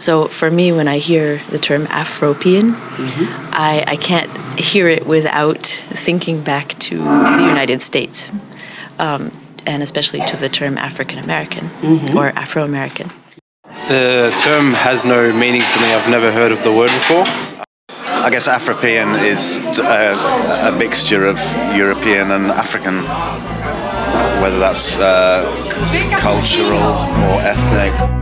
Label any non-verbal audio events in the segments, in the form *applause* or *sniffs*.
So for me, when I hear the term Afropean, I, I can't hear it without thinking back to the United States, um, and especially to the term African American or Afro American. The term has no meaning for me. I've never heard of the word before. I guess Afropean is a, a mixture of European and African, whether that's uh, cultural or ethnic.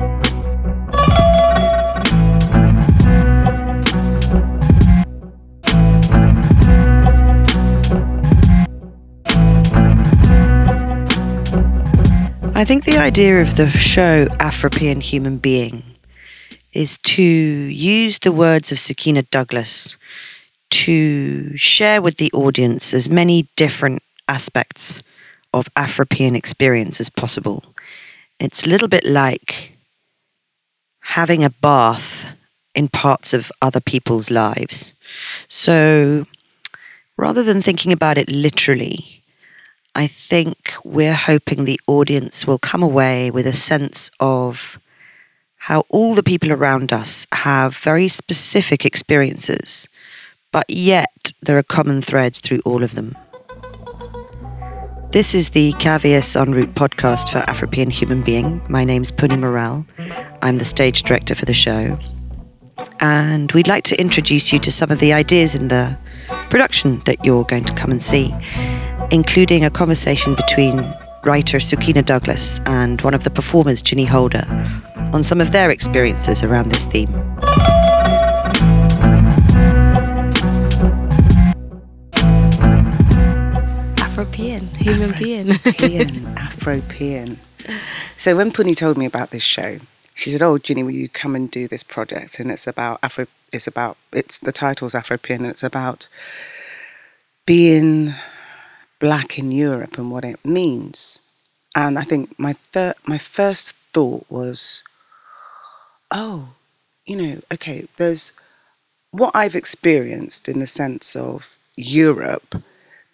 I think the idea of the show Afropean Human Being is to use the words of Sukina Douglas to share with the audience as many different aspects of Afropean experience as possible. It's a little bit like having a bath in parts of other people's lives. So rather than thinking about it literally, I think we're hoping the audience will come away with a sense of how all the people around us have very specific experiences, but yet there are common threads through all of them. This is the KVS en route podcast for Afropean Human Being. My name's Puni Morel. I'm the stage director for the show. And we'd like to introduce you to some of the ideas in the production that you're going to come and see including a conversation between writer Sukina Douglas and one of the performers, Ginny Holder, on some of their experiences around this theme. Afropean, human being. Afropean, *laughs* Afropean. So when Puni told me about this show, she said, "Oh, Ginny, will you come and do this project?" And it's about Afro. It's about it's the title's Afropean, and it's about being black in Europe and what it means. And I think my third, my first thought was, oh, you know, okay, there's what I've experienced in the sense of Europe,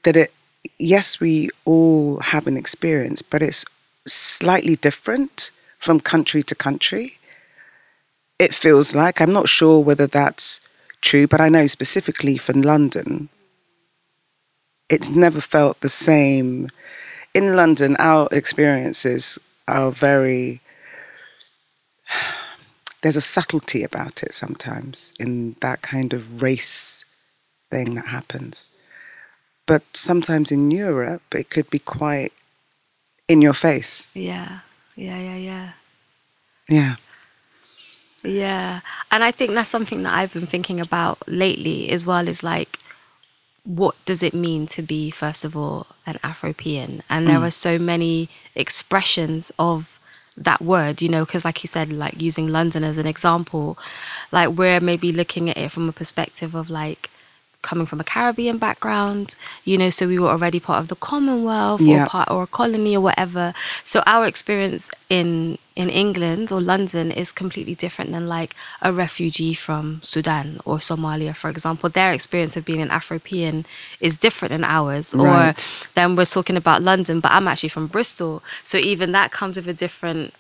that it, yes, we all have an experience, but it's slightly different from country to country. It feels like, I'm not sure whether that's true, but I know specifically from London, it's never felt the same. In London, our experiences are very, *sighs* there's a subtlety about it sometimes in that kind of race thing that happens. But sometimes in Europe, it could be quite in your face. yeah, yeah, yeah, yeah. Yeah. Yeah. And I think that's something that I've been thinking about lately as well is like, what does it mean to be, first of all, an Afropean? And there mm. are so many expressions of that word, you know, because like you said, like using London as an example, like we're maybe looking at it from a perspective of like coming from a Caribbean background, you know, so we were already part of the Commonwealth Yeah. or part or a colony or whatever. So our experience in in England or London is completely different than like a refugee from Sudan or Somalia, for example. Their experience of being an Afropean is different than ours. Or Right. then we're talking about London, but I'm actually from Bristol. So even that comes with a different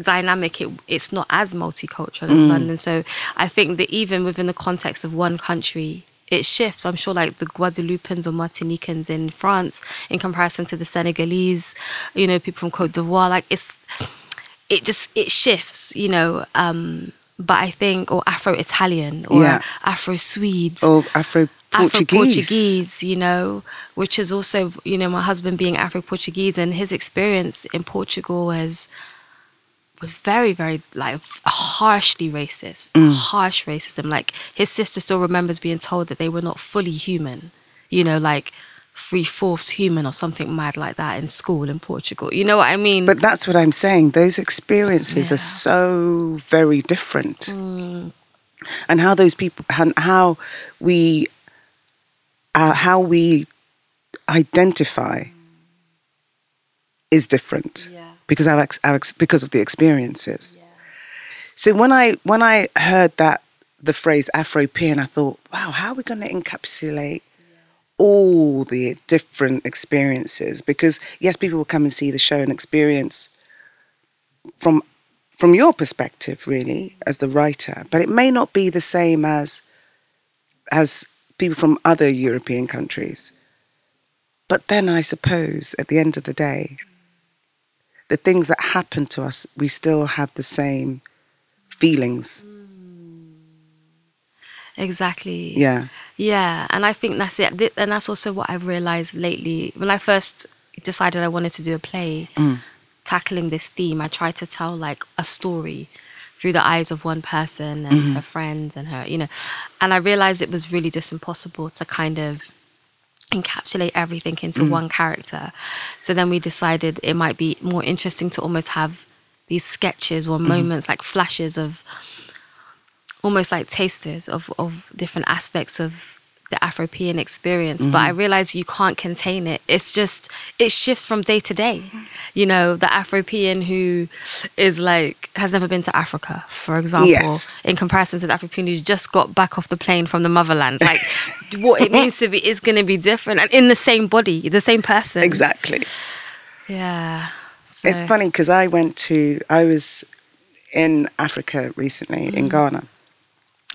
dynamic. It, it's not as multicultural as mm. London. So I think that even within the context of one country, it shifts. I'm sure like the Guadeloupeans or Martinicans in France in comparison to the Senegalese, you know, people from Cote d'Ivoire, like it's it just it shifts, you know. Um, but I think or Afro Italian or Yeah. Afro Swedes. Or Afro Afro Portuguese. You know, which is also, you know, my husband being Afro Portuguese and his experience in Portugal was was very, very like harshly racist, harsh racism. Like his sister still remembers being told that they were not fully human, you know, like three fourths human or something mad like that in school in Portugal. You know what I mean? But that's what I'm saying. Those experiences are Yeah. Mm. so very different. And how those people, and how we, uh, how we identify is different Yeah. Because our ex, because of the experiences. So when I when I heard that the phrase Afropean, I thought, wow, how are we going to encapsulate all the different experiences? Because yes, people will come and see the show and experience from from your perspective, really, as the writer, but it may not be the same as as people from other European countries. But then I suppose at the end of the day, the things that happen to us, we still have the same feelings. Mm. Exactly. Yeah. Yeah, and I think that's it. And that's also what I've realized lately. When I first decided I wanted to do a play mm. tackling this theme, I tried to tell like a story through the eyes of one person and mm-hmm. her friends and her, you know. And I realized it was really just impossible to kind of encapsulate everything into mm. one character. So then we decided it might be more interesting to almost have these sketches or mm-hmm. moments like flashes of almost like tasters of, of different aspects of the Afropean experience. But mm-hmm. I realize you can't contain it. It's just it shifts from day to day. You know, the Afropean who is like has never been to Africa, for example, Yes. in comparison to the Afropean who's just got back off the plane from the motherland. Like *laughs* what it means to be is gonna be different and in the same body, the same person. Exactly. Yeah. It's funny because I went to, I was in Africa recently, in mm. Ghana,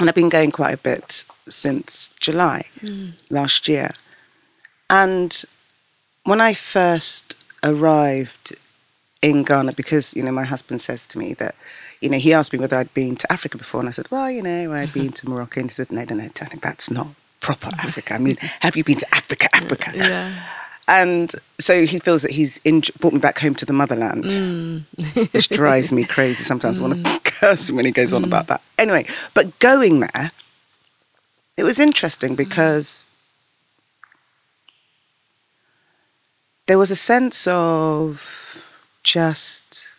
and I've been going quite a bit since July hmm. last year. And when I first arrived in Ghana, because, you know, my husband says to me that, you know, he asked me whether I'd been to Africa before, and I said, well, you know, I'd *laughs* been to Morocco. And he said, no, no, no, darling, that's not proper *laughs* Africa. I mean, have you been to Africa, Africa? Yeah. And so he feels that he's in, brought me back home to the motherland, hmm. which drives me *laughs* crazy. Sometimes I want to hmm. Him when he goes on about that. Anyway, but going there, it was interesting because there was a sense of just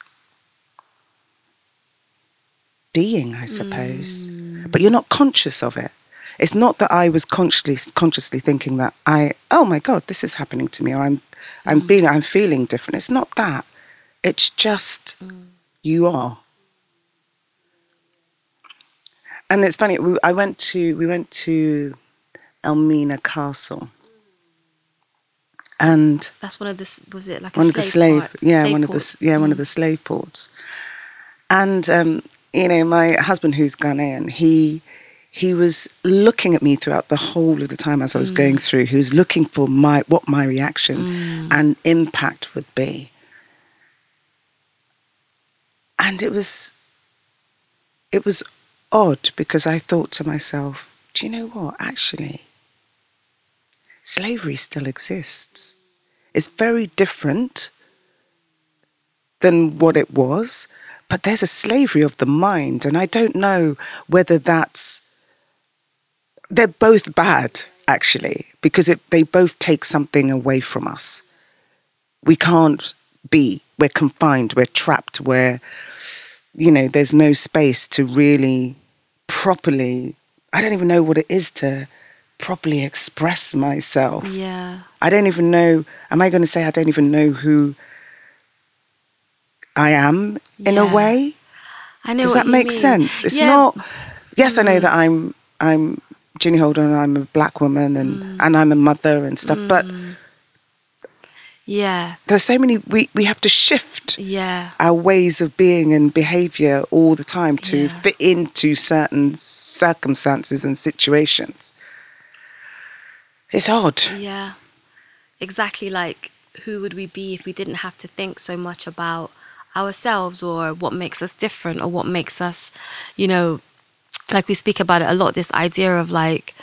being, I suppose, mm. but you're not conscious of it. It's not that I was consciously consciously thinking that I oh my god this is happening to me or I'm I'm mm. being I'm feeling different. It's not that. It's just mm. you are. And it's funny. We, I went to we went to Elmina Castle, and That's one of the was it like a one of the slave, ports? yeah, Slave one of the port? yeah, one of mm. the slave ports. And um, you know, my husband, who's Ghanaian, he he was looking at me throughout the whole of the time as I was going mm. through. He was looking for my what my reaction mm. and impact would be. And it was it was odd because I thought to myself, do you know what? Actually, slavery still exists. It's very different than what it was, but there's a slavery of the mind, and I don't know whether that's. They're both bad, actually, because it, they both take something away from us. We can't be, we're confined, we're trapped, we're, you know, there's no space to really properly. I don't even know what it is to properly express myself. Yeah. I don't even know. Am I going to say I don't even know who I am in a way? I know Does that make mean. sense? It's Yeah. not. Yes, I know mm. that I'm I'm Ginny Holder and I'm a black woman and mm. and I'm a mother and stuff. But mm. Yeah. there's so many. We we have to shift Yeah. our ways of being and behavior all the time to Yeah. fit into certain circumstances and situations. It's odd. Yeah. Exactly like who would we be if we didn't have to think so much about ourselves or what makes us different or what makes us, you know, like we speak about it a lot, this idea of like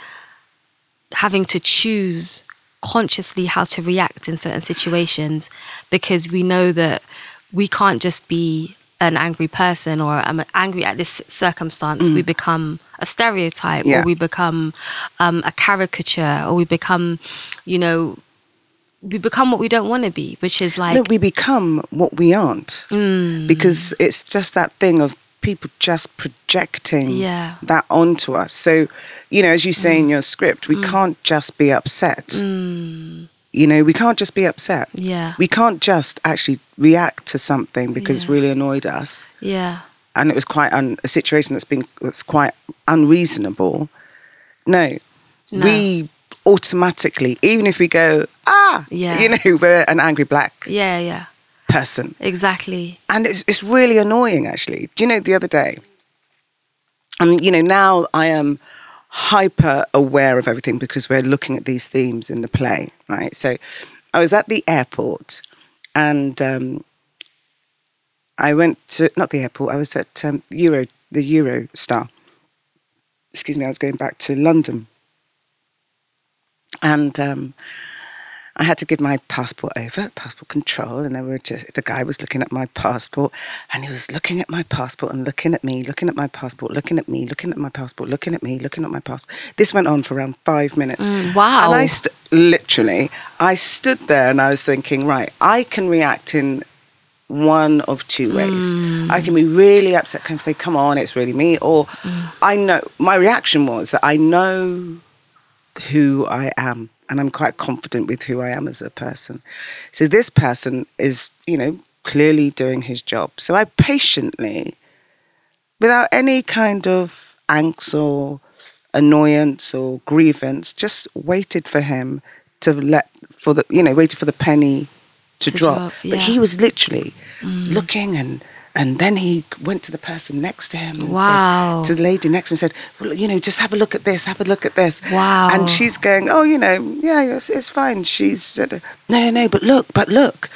having to choose consciously how to react in certain situations because we know that we can't just be an angry person or I'm angry at this circumstance. We become a stereotype Yeah. or we become um, a caricature or we become, you know, we become what we don't want to be, which is like, no, we become what we aren't Mm. because it's just that thing of people just projecting Yeah. Mm. that onto us. So, you know, as you say in your script, we can't just be upset. You know, we can't just be upset. yeah, We can't just actually react to something because it's really annoyed us, yeah, and it was quite un- a situation that's been that's quite unreasonable. No, No. we automatically, even if we go ah, Yeah. you know, *laughs* we're an angry black yeah, yeah, person. Exactly. and it's, it's really annoying actually do you know the other day and you know now i am hyper aware of everything because we're looking at these themes in the play right so i was at the airport and um, i went to not the airport i was at um, euro the eurostar excuse me i was going back to london and um, I had to give my passport over, passport control, and they were just the guy was looking at my passport, and he was looking at my passport and looking at me, looking at my passport, looking at me, looking at my passport, looking at me, looking at my passport. This went on for around five minutes. Mm, wow. And I st- literally, I stood there and I was thinking, right, I can react in one of two ways. I mm. can be really upset, can say, come on, it's really me, or mm. I know my reaction was that I know who I am and I'm quite confident with who I am as a person. So this person is, you know, clearly doing his job. So I patiently, without any kind of angst or annoyance or grievance, just waited for him to let for the you know, waited for the penny to, To drop. drop, But yeah. he was literally mm. looking and and then he went to the person next to him. and said- to the lady next to him and said, well, you know, just have a look at this, have a look at this. Wow. And she's going, oh, you know, yeah, it's, it's fine. She's said, no, no, no, but look, but look,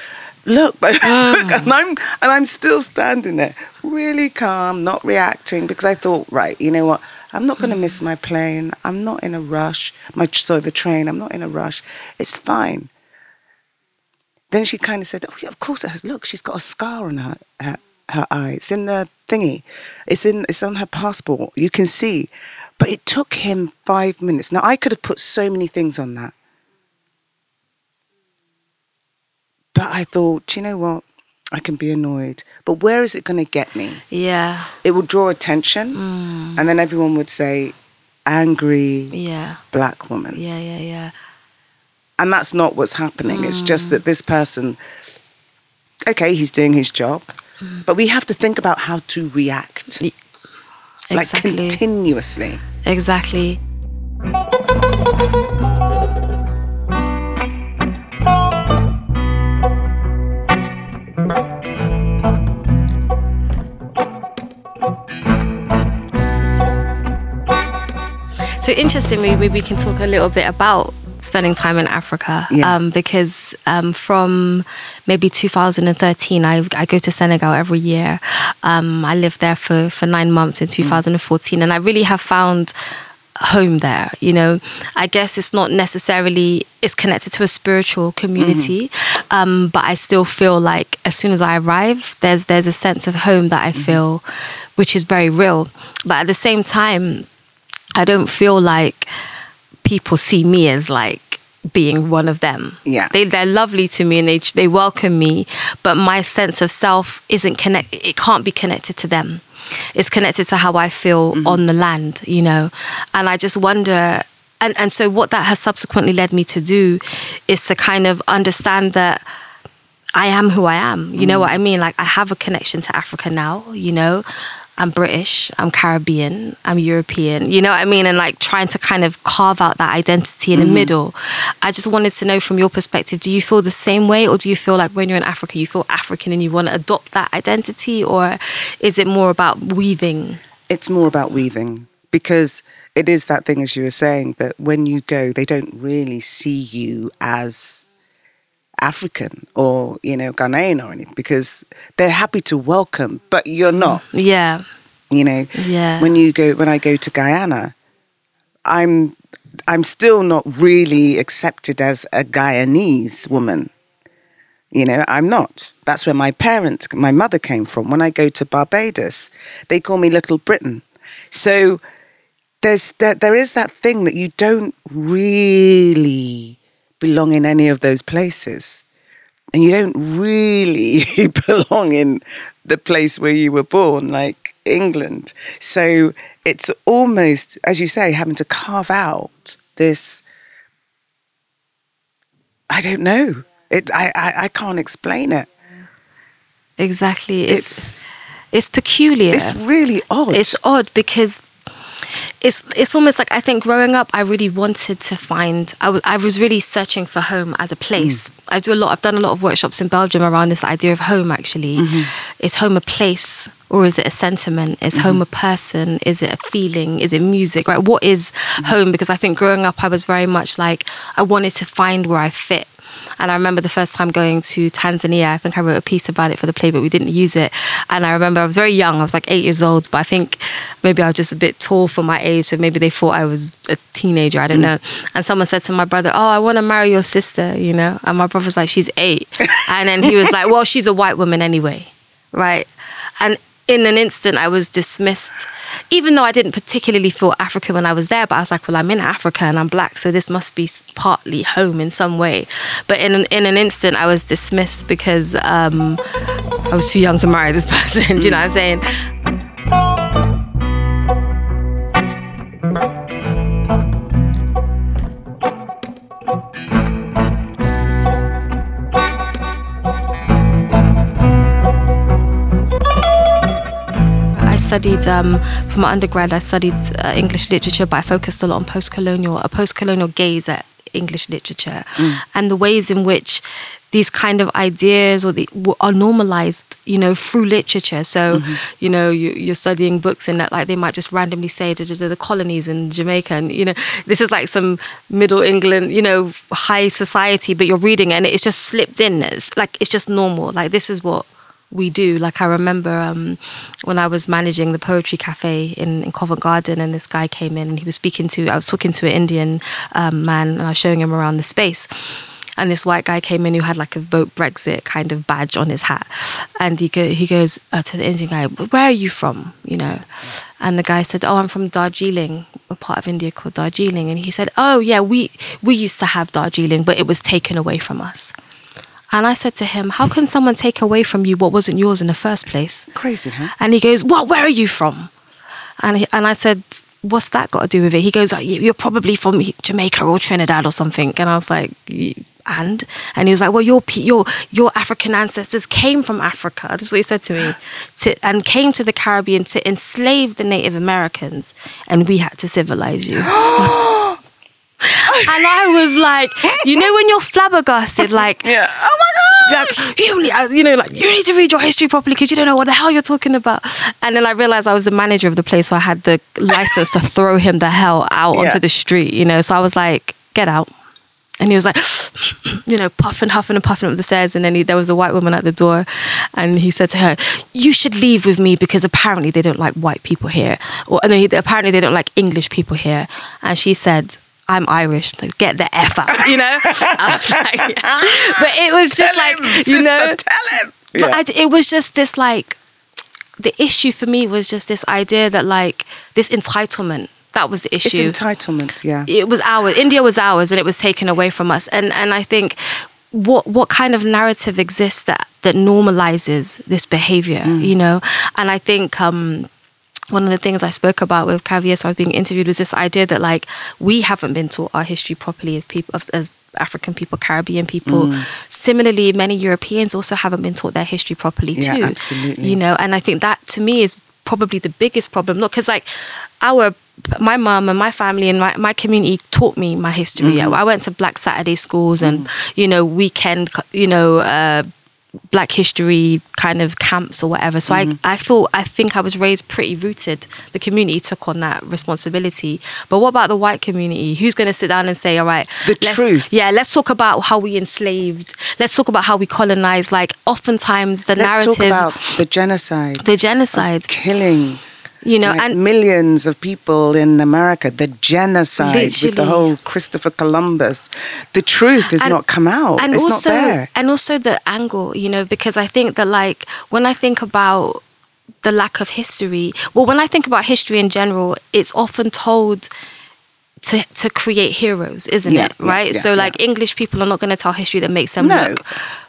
look, but *laughs* look. Mm. And I'm, and I'm still standing there, really calm, not reacting, because I thought, right, you know what? I'm not going to miss mm. my plane. I'm not in a rush. My sorry, the train. I'm not in a rush. It's fine. Then she kind of said, "Oh, yeah, of course it has. Look, she's got a scar on her, her her eye. It's in the thingy. It's in. It's on her passport. You can see." But it took him five minutes. Now I could have put so many things on that, but I thought, you know what? I can be annoyed, but where is it going to get me? Yeah. It will draw attention, mm. and then everyone would say, "Angry Yeah. black woman." Yeah. Yeah. Yeah. and that's not what's happening. It's just mm. that this person, okay, he's doing his job, but we have to think about how to react, Y- like continuously. exactly. So interestingly, maybe we can talk a little bit about spending time in Africa. Yeah. Um, because um, from maybe 2013, I, I go to Senegal every year. Um, I lived there for, for nine months in 2014, and I really have found home there you know i guess it's not necessarily it's connected to a spiritual community um, but i still feel like as soon as i arrive there's there's a sense of home that i feel which is very real but at the same time I don't feel like people see me as like being one of them. Yeah. They they're lovely to me and they they welcome me, but my sense of self isn't connect it can't be connected to them. It's connected to how I feel mm-hmm. on the land, you know. And I just wonder and and so what that has subsequently led me to do is to kind of understand that I am who I am. You know mm. what I mean? Like I have a connection to Africa now, you know. I'm British, I'm Caribbean, I'm European, you know what I mean? And like trying to kind of carve out that identity in the mm-hmm. middle. I just wanted to know from your perspective, do you feel the same way or do you feel like when you're in Africa you feel African and you want to adopt that identity or is it more about weaving? It's more about weaving because it is that thing, as you were saying, that when you go, they don't really see you as African or you know Ghanaian or anything because they're happy to welcome, but you're not. Yeah. You know, Yeah. when you go when I go to Guyana, I'm I'm still not really accepted as a Guyanese woman. You know, I'm not. That's where my parents, my mother came from. When I go to Barbados, they call me Little Britain. So there's there, there is that thing that you don't really belong in any of those places. And you don't really *laughs* belong in the place where you were born, like England. So it's almost, as you say, having to carve out this. I don't know. It, I, I, I can't explain it. Exactly. It's It's it's peculiar. it's really odd. It's odd because it's it's almost like I think growing up, I really wanted to find. I was I was really searching for home as a place. Mm. I do a lot. I've done a lot of workshops in Belgium around this idea of home. Actually, mm-hmm. is home a place or is it a sentiment? Is home mm-hmm. a person? Is it a feeling? Is it music? Right? What is mm-hmm. home? Because I think growing up, I was very much like I wanted to find where I fit. And I remember the first time going to Tanzania, I think I wrote a piece about it for the play, but we didn't use it. And I remember I was very young, I was like eight years old, but I think maybe I was just a bit tall for my age, so maybe they thought I was a teenager, I don't mm. know. And someone said to my brother, Oh, I want to marry your sister, you know? And my brother's like, She's eight. *laughs* and then he was like, Well, she's a white woman anyway, right? And in an instant, I was dismissed, even though I didn't particularly feel African when I was there. But I was like, well, I'm in Africa and I'm black, so this must be partly home in some way. But in an, in an instant, I was dismissed because um, I was too young to marry this *laughs* person. you know what I'm saying? Studied um, for my undergrad. I studied uh, English literature, but I focused a lot on post-colonial, a post-colonial gaze at English literature, and the ways in which these kind of ideas or the, are normalized, you know, through literature. So, you know, you, you're studying books and that, like, they might just randomly say "Da, da, da, the colonies in Jamaica, and you know, this is like some Middle England, you know, high society, but you're reading it and it's just slipped in. It's like it's just normal. Like this is what we do. Like I remember um, when I was managing the poetry cafe in, in Covent Garden, and this guy came in and he was speaking to. I was talking to an Indian um, man, and I was showing him around the space. And this white guy came in who had like a vote Brexit kind of badge on his hat, and he go, he goes uh, to the Indian guy, "Where are you from?" You know, and the guy said, "Oh, I'm from Darjeeling, a part of India called Darjeeling." And he said, "Oh yeah, we we used to have Darjeeling, but it was taken away from us." And I said to him, How can someone take away from you what wasn't yours in the first place? Crazy, huh? And he goes, What? Where are you from? And, he, and I said, What's that got to do with it? He goes, "Oh, you- You're probably from Jamaica or Trinidad or something. And I was like, and and he was like, well, your your your African ancestors came from Africa. That's what he said to me, *gasps* to, and came to the Caribbean to enslave the Native Americans, and we had to civilize you. *gasps* *laughs* *laughs* and I was like, you know, when you're flabbergasted, *laughs* like, Yeah. Oh my god. like you need, uh, you know, like you need to read your history properly because you don't know what the hell you're talking about. And then I realized I was the manager of the place, so I had the license to throw him the hell out Yeah. onto the street, you know. So I was like, get out. And he was like, *sniffs* you know, puffing, huffing, and puffing up the stairs. And then he, there was a white woman at the door, and he said to her, "You should leave with me because apparently they don't like white people here, or and then he, apparently they don't like English people here." And she said. I'm Irish. Like, get the f out, you know. *laughs* I was like, *laughs* but it was just Tell like, him, you sister, know, tell him. but Yeah. I, it was just this like the issue for me was just this idea that like this entitlement that was the issue. it's issue entitlement. Yeah. it was ours india was ours and it was taken away from us and and i think what what kind of narrative exists that that normalizes this behavior you know and i think um one of the things I spoke about with Kavia, so I was being interviewed, was this idea that like we haven't been taught our history properly as people, as African people, Caribbean people. Similarly, many Europeans also haven't been taught their history properly Yeah, too. absolutely. You know, and I think that to me is probably the biggest problem. Not because like our my mum and my family and my, my community taught me my history. Mm-hmm. I went to Black Saturday schools and you know weekend you know. Uh, black history kind of camps or whatever so Mm-hmm. I, I feel i think i was raised pretty rooted the community took on that responsibility but what about the white community who's going to sit down and say all right The let's, truth. yeah let's talk about how we enslaved let's talk about how we colonized like oftentimes the Let's narrative talk about the genocide, the genocide killing. You know like and millions of people in America, the genocide with the whole Christopher Columbus. The truth has not come out. and it's also not there. and also the angle you know because i think that like when i think about the lack of history well when i think about history in general it's often told to, to create heroes, isn't Yeah, it? Right. yeah, so, yeah. like English people are not going to tell history that makes them No. look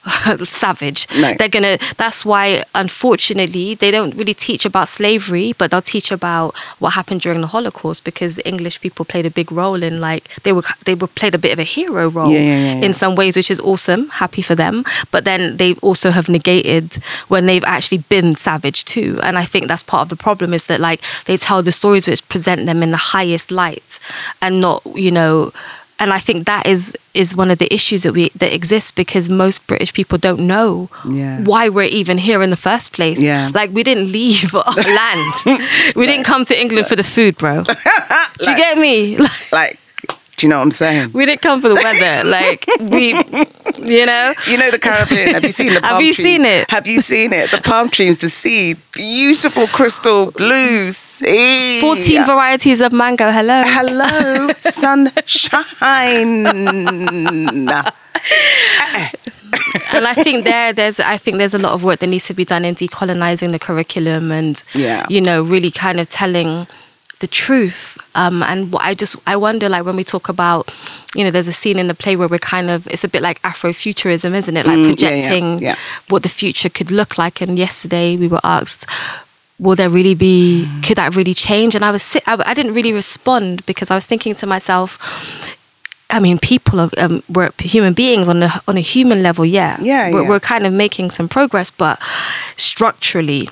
*laughs* savage. No. They're gonna. That's why, unfortunately, they don't really teach about slavery, but they'll teach about what happened during the Holocaust because the English people played a big role in like they were they were played a bit of a hero role Yeah, yeah, yeah, in some ways, which is awesome. Happy for them. But then they also have negated when they've actually been savage too. And I think that's part of the problem is that like they tell the stories which present them in the highest light and not, you know, and I think that is is one of the issues that we that exists because most British people don't know Yeah. why we're even here in the first place. Yeah. Like we didn't leave *laughs* our land. we didn't come to England for the food, bro. *laughs* Do you get me? *laughs* Like, Like, you know what I'm saying? we didn't come for the weather. *laughs* Like we, you know. You know the Caribbean. Have you seen the *laughs* palm Have you trees? seen it? Have you seen it? The palm trees, the sea, beautiful crystal blue sea. 14 varieties of mango. Hello. Hello, *laughs* sunshine. and I think there, there's, I think there's a lot of work that needs to be done in decolonizing the curriculum and, Yeah. you know, really kind of telling the truth. Um, and what I just, I wonder, like when we talk about, you know, there's a scene in the play where we're kind of, it's a bit like Afrofuturism, isn't it? Like Mm, yeah, yeah, projecting yeah. what the future could look like. And yesterday we were asked, will there really be, could that really change? And I was, sit, I, I didn't really respond because I was thinking to myself, I mean, people are um, we're human beings on a on a human level. Yeah, Yeah, We're, yeah. we're kind of making some progress, but structurally,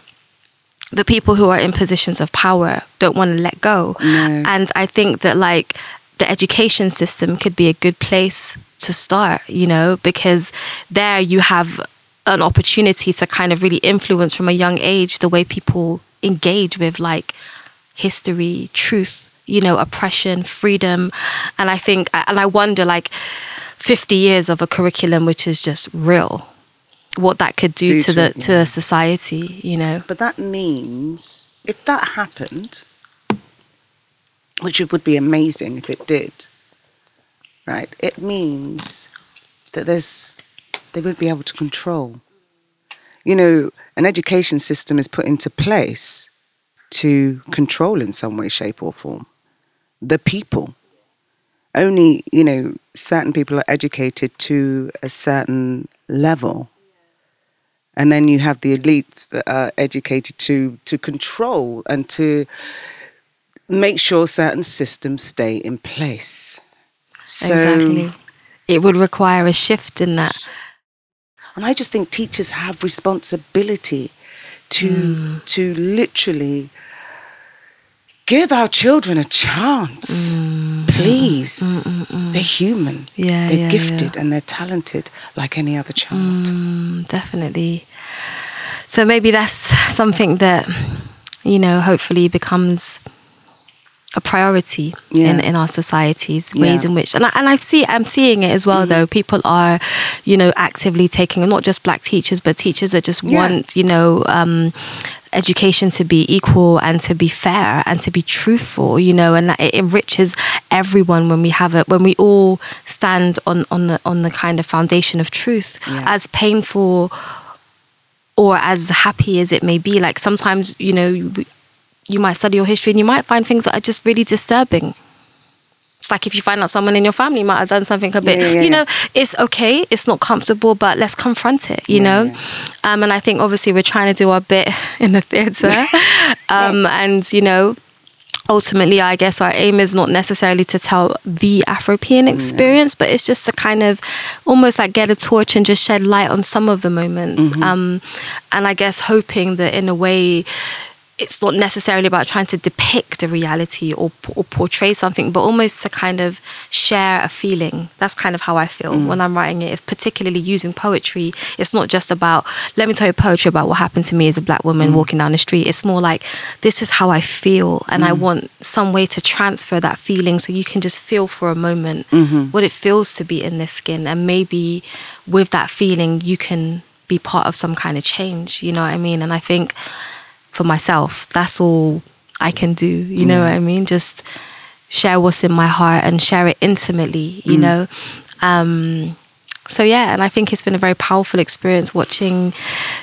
the people who are in positions of power don't want to let go. No. And I think that like the education system could be a good place to start. You know, because there you have an opportunity to kind of really influence from a young age the way people engage with like history, truth, you know, oppression, freedom. And I think, and I wonder, like, 50 years of a curriculum which is just real, what that could do, Do to to the it, to yeah. society, you know. But that means if that happened, which it would be amazing if it did, right? It means that there's they would be able to control. You know, an education system is put into place to control in some way, shape, or form the people. Only, you know, certain people are educated to a certain level and then you have the elites that are educated to to control and to make sure certain systems stay in place. So, exactly. It would require a shift in that. and I just think teachers have responsibility to Hmm. to literally give our children a chance. Mm. Please, mm, mm, they're human. Yeah, they're yeah, gifted and they're talented like any other child. Mm, definitely. So maybe that's something that, you know, hopefully becomes a priority in, Yeah. in our societies, ways Yeah. In which, and, I, and I see, I'm seeing it as well though. People are, you know, actively taking, not just black teachers, but teachers that just Yeah. want, you know, um, education to be equal and to be fair and to be truthful, you know, and that it enriches everyone when we have it, when we all stand on, on the, on the kind of foundation of truth, Yeah. as painful or as happy as it may be. Like sometimes, you know, you, you might study your history and you might find things that are just really disturbing. It's like if you find out someone in your family might have done something a bit, Yeah, yeah, you know, it's okay, it's not comfortable, but let's confront it, you know? Um, and I think obviously we're trying to do our bit *laughs* in the theatre. *laughs* um, and, you know, ultimately, I guess our aim is not necessarily to tell the Afropean experience, but it's just to kind of almost like get a torch and just shed light on some of the moments. Um, and I guess hoping that in a way, it's not necessarily about trying to depict a reality or, or portray something, but almost to kind of share a feeling. That's kind of how I feel mm. when I'm writing it. It's particularly using poetry. It's not just about, let me tell you poetry about what happened to me as a black woman mm. walking down the street. It's more like, this is how I feel. And I mm. want some way to transfer that feeling so you can just feel for a moment mm-hmm. what it feels to be in this skin. And maybe with that feeling, you can be part of some kind of change. You know what I mean? And I think for myself. That's all I can do. You know what I mean? Just share what's in my heart and share it intimately, you know? Um, so yeah, and I think it's been a very powerful experience watching,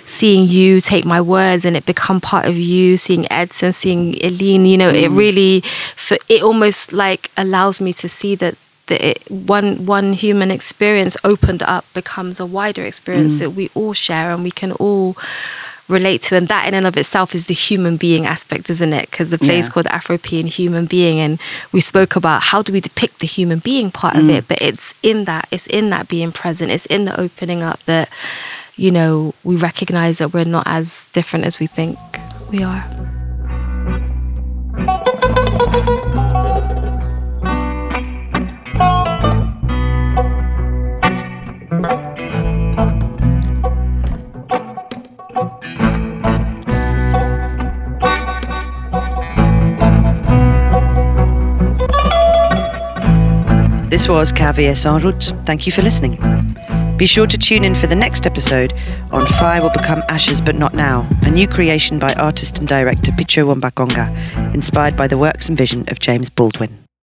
seeing you take my words and it become part of you. Seeing Edson, seeing Eileen, you know, it really, for it almost like allows me to see that that it one one human experience opened up becomes a wider experience Mm. that we all share and we can all relate to and that in and of itself is the human being aspect isn't it because the play is Yeah. called afropean human being and we spoke about how do we depict the human being part Mm. of it but it's in that it's in that being present it's in the opening up that you know we recognize that we're not as different as we think we are This was KVS en route. Thank you for listening. Be sure to tune in for the next episode on Fire Will Become Ashes But Not Now, a new creation by artist and director Pitcho Womba Konga, inspired by the works and vision of James Baldwin.